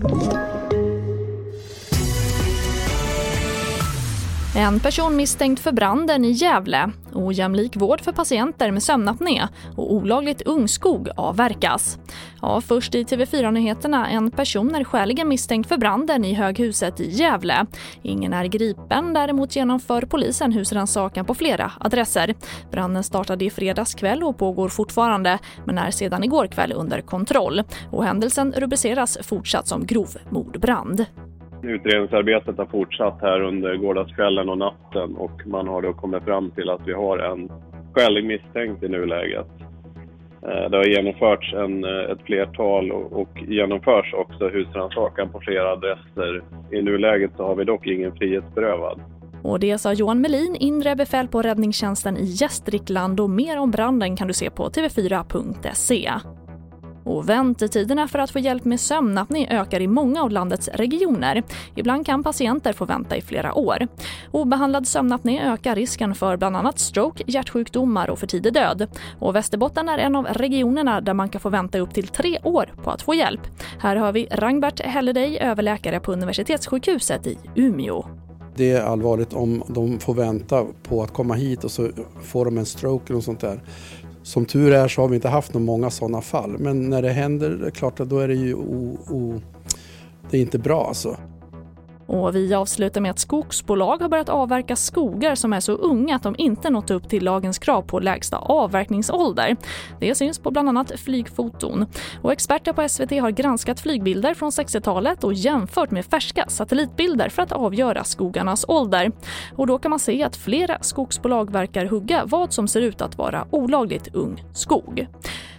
you En person misstänkt för branden i Gävle, ojämlik vård för patienter med sömnapné och olagligt ungskog avverkas. Ja, först i TV4-nyheterna, en person är skäligen misstänkt för branden i höghuset i Gävle. Ingen är gripen, däremot genomför polisen husrannsakan på flera adresser. Branden startade i fredags kväll och pågår fortfarande, men är sedan igår kväll under kontroll. Och händelsen rubriceras fortsatt som grov mordbrand. Utredningsarbetet har fortsatt här under gårdagskvällen och natten och man har då kommit fram till att vi har en skälig misstänkt i nuläget. Eh, det har genomförts en, eh, ett flertal och genomförs också husrannsakan på flera adresser. I nuläget så har vi dock ingen frihetsberövad. Och det sa Johan Melin, inre befäl på räddningstjänsten i Gästrikland och mer om branden kan du se på tv4.se. Och väntetiderna för att få hjälp med sömnapné ökar i många av landets regioner. Ibland kan patienter få vänta i flera år. Obehandlad sömnapné ökar risken för bland annat stroke, hjärtsjukdomar och för tidig död. Och Västerbotten är en av regionerna där man kan få vänta upp till tre år på att få hjälp. Här har vi Rangbert Helledej, överläkare på Universitetssjukhuset i Umeå. Det är allvarligt om de får vänta på att komma hit och så får de en stroke eller sånt där. Som tur är så har vi inte haft några många sådana fall. Men när det händer, det är klart att då är det ju o, o, det är inte bra alltså. Och vi avslutar med att skogsbolag har börjat avverka skogar som är så unga att de inte nått upp till lagens krav på lägsta avverkningsålder. Det syns på bland annat flygfoton. Och experter på SVT har granskat flygbilder från 60-talet och jämfört med färska satellitbilder för att avgöra skogarnas ålder. Och då kan man se att flera skogsbolag verkar hugga vad som ser ut att vara olagligt ung skog.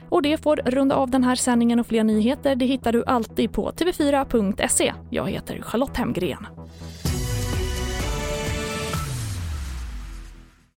Och det får runda av den här sändningen och fler nyheter det hittar du alltid på tv4.se. Jag heter Charlotte Hemgren.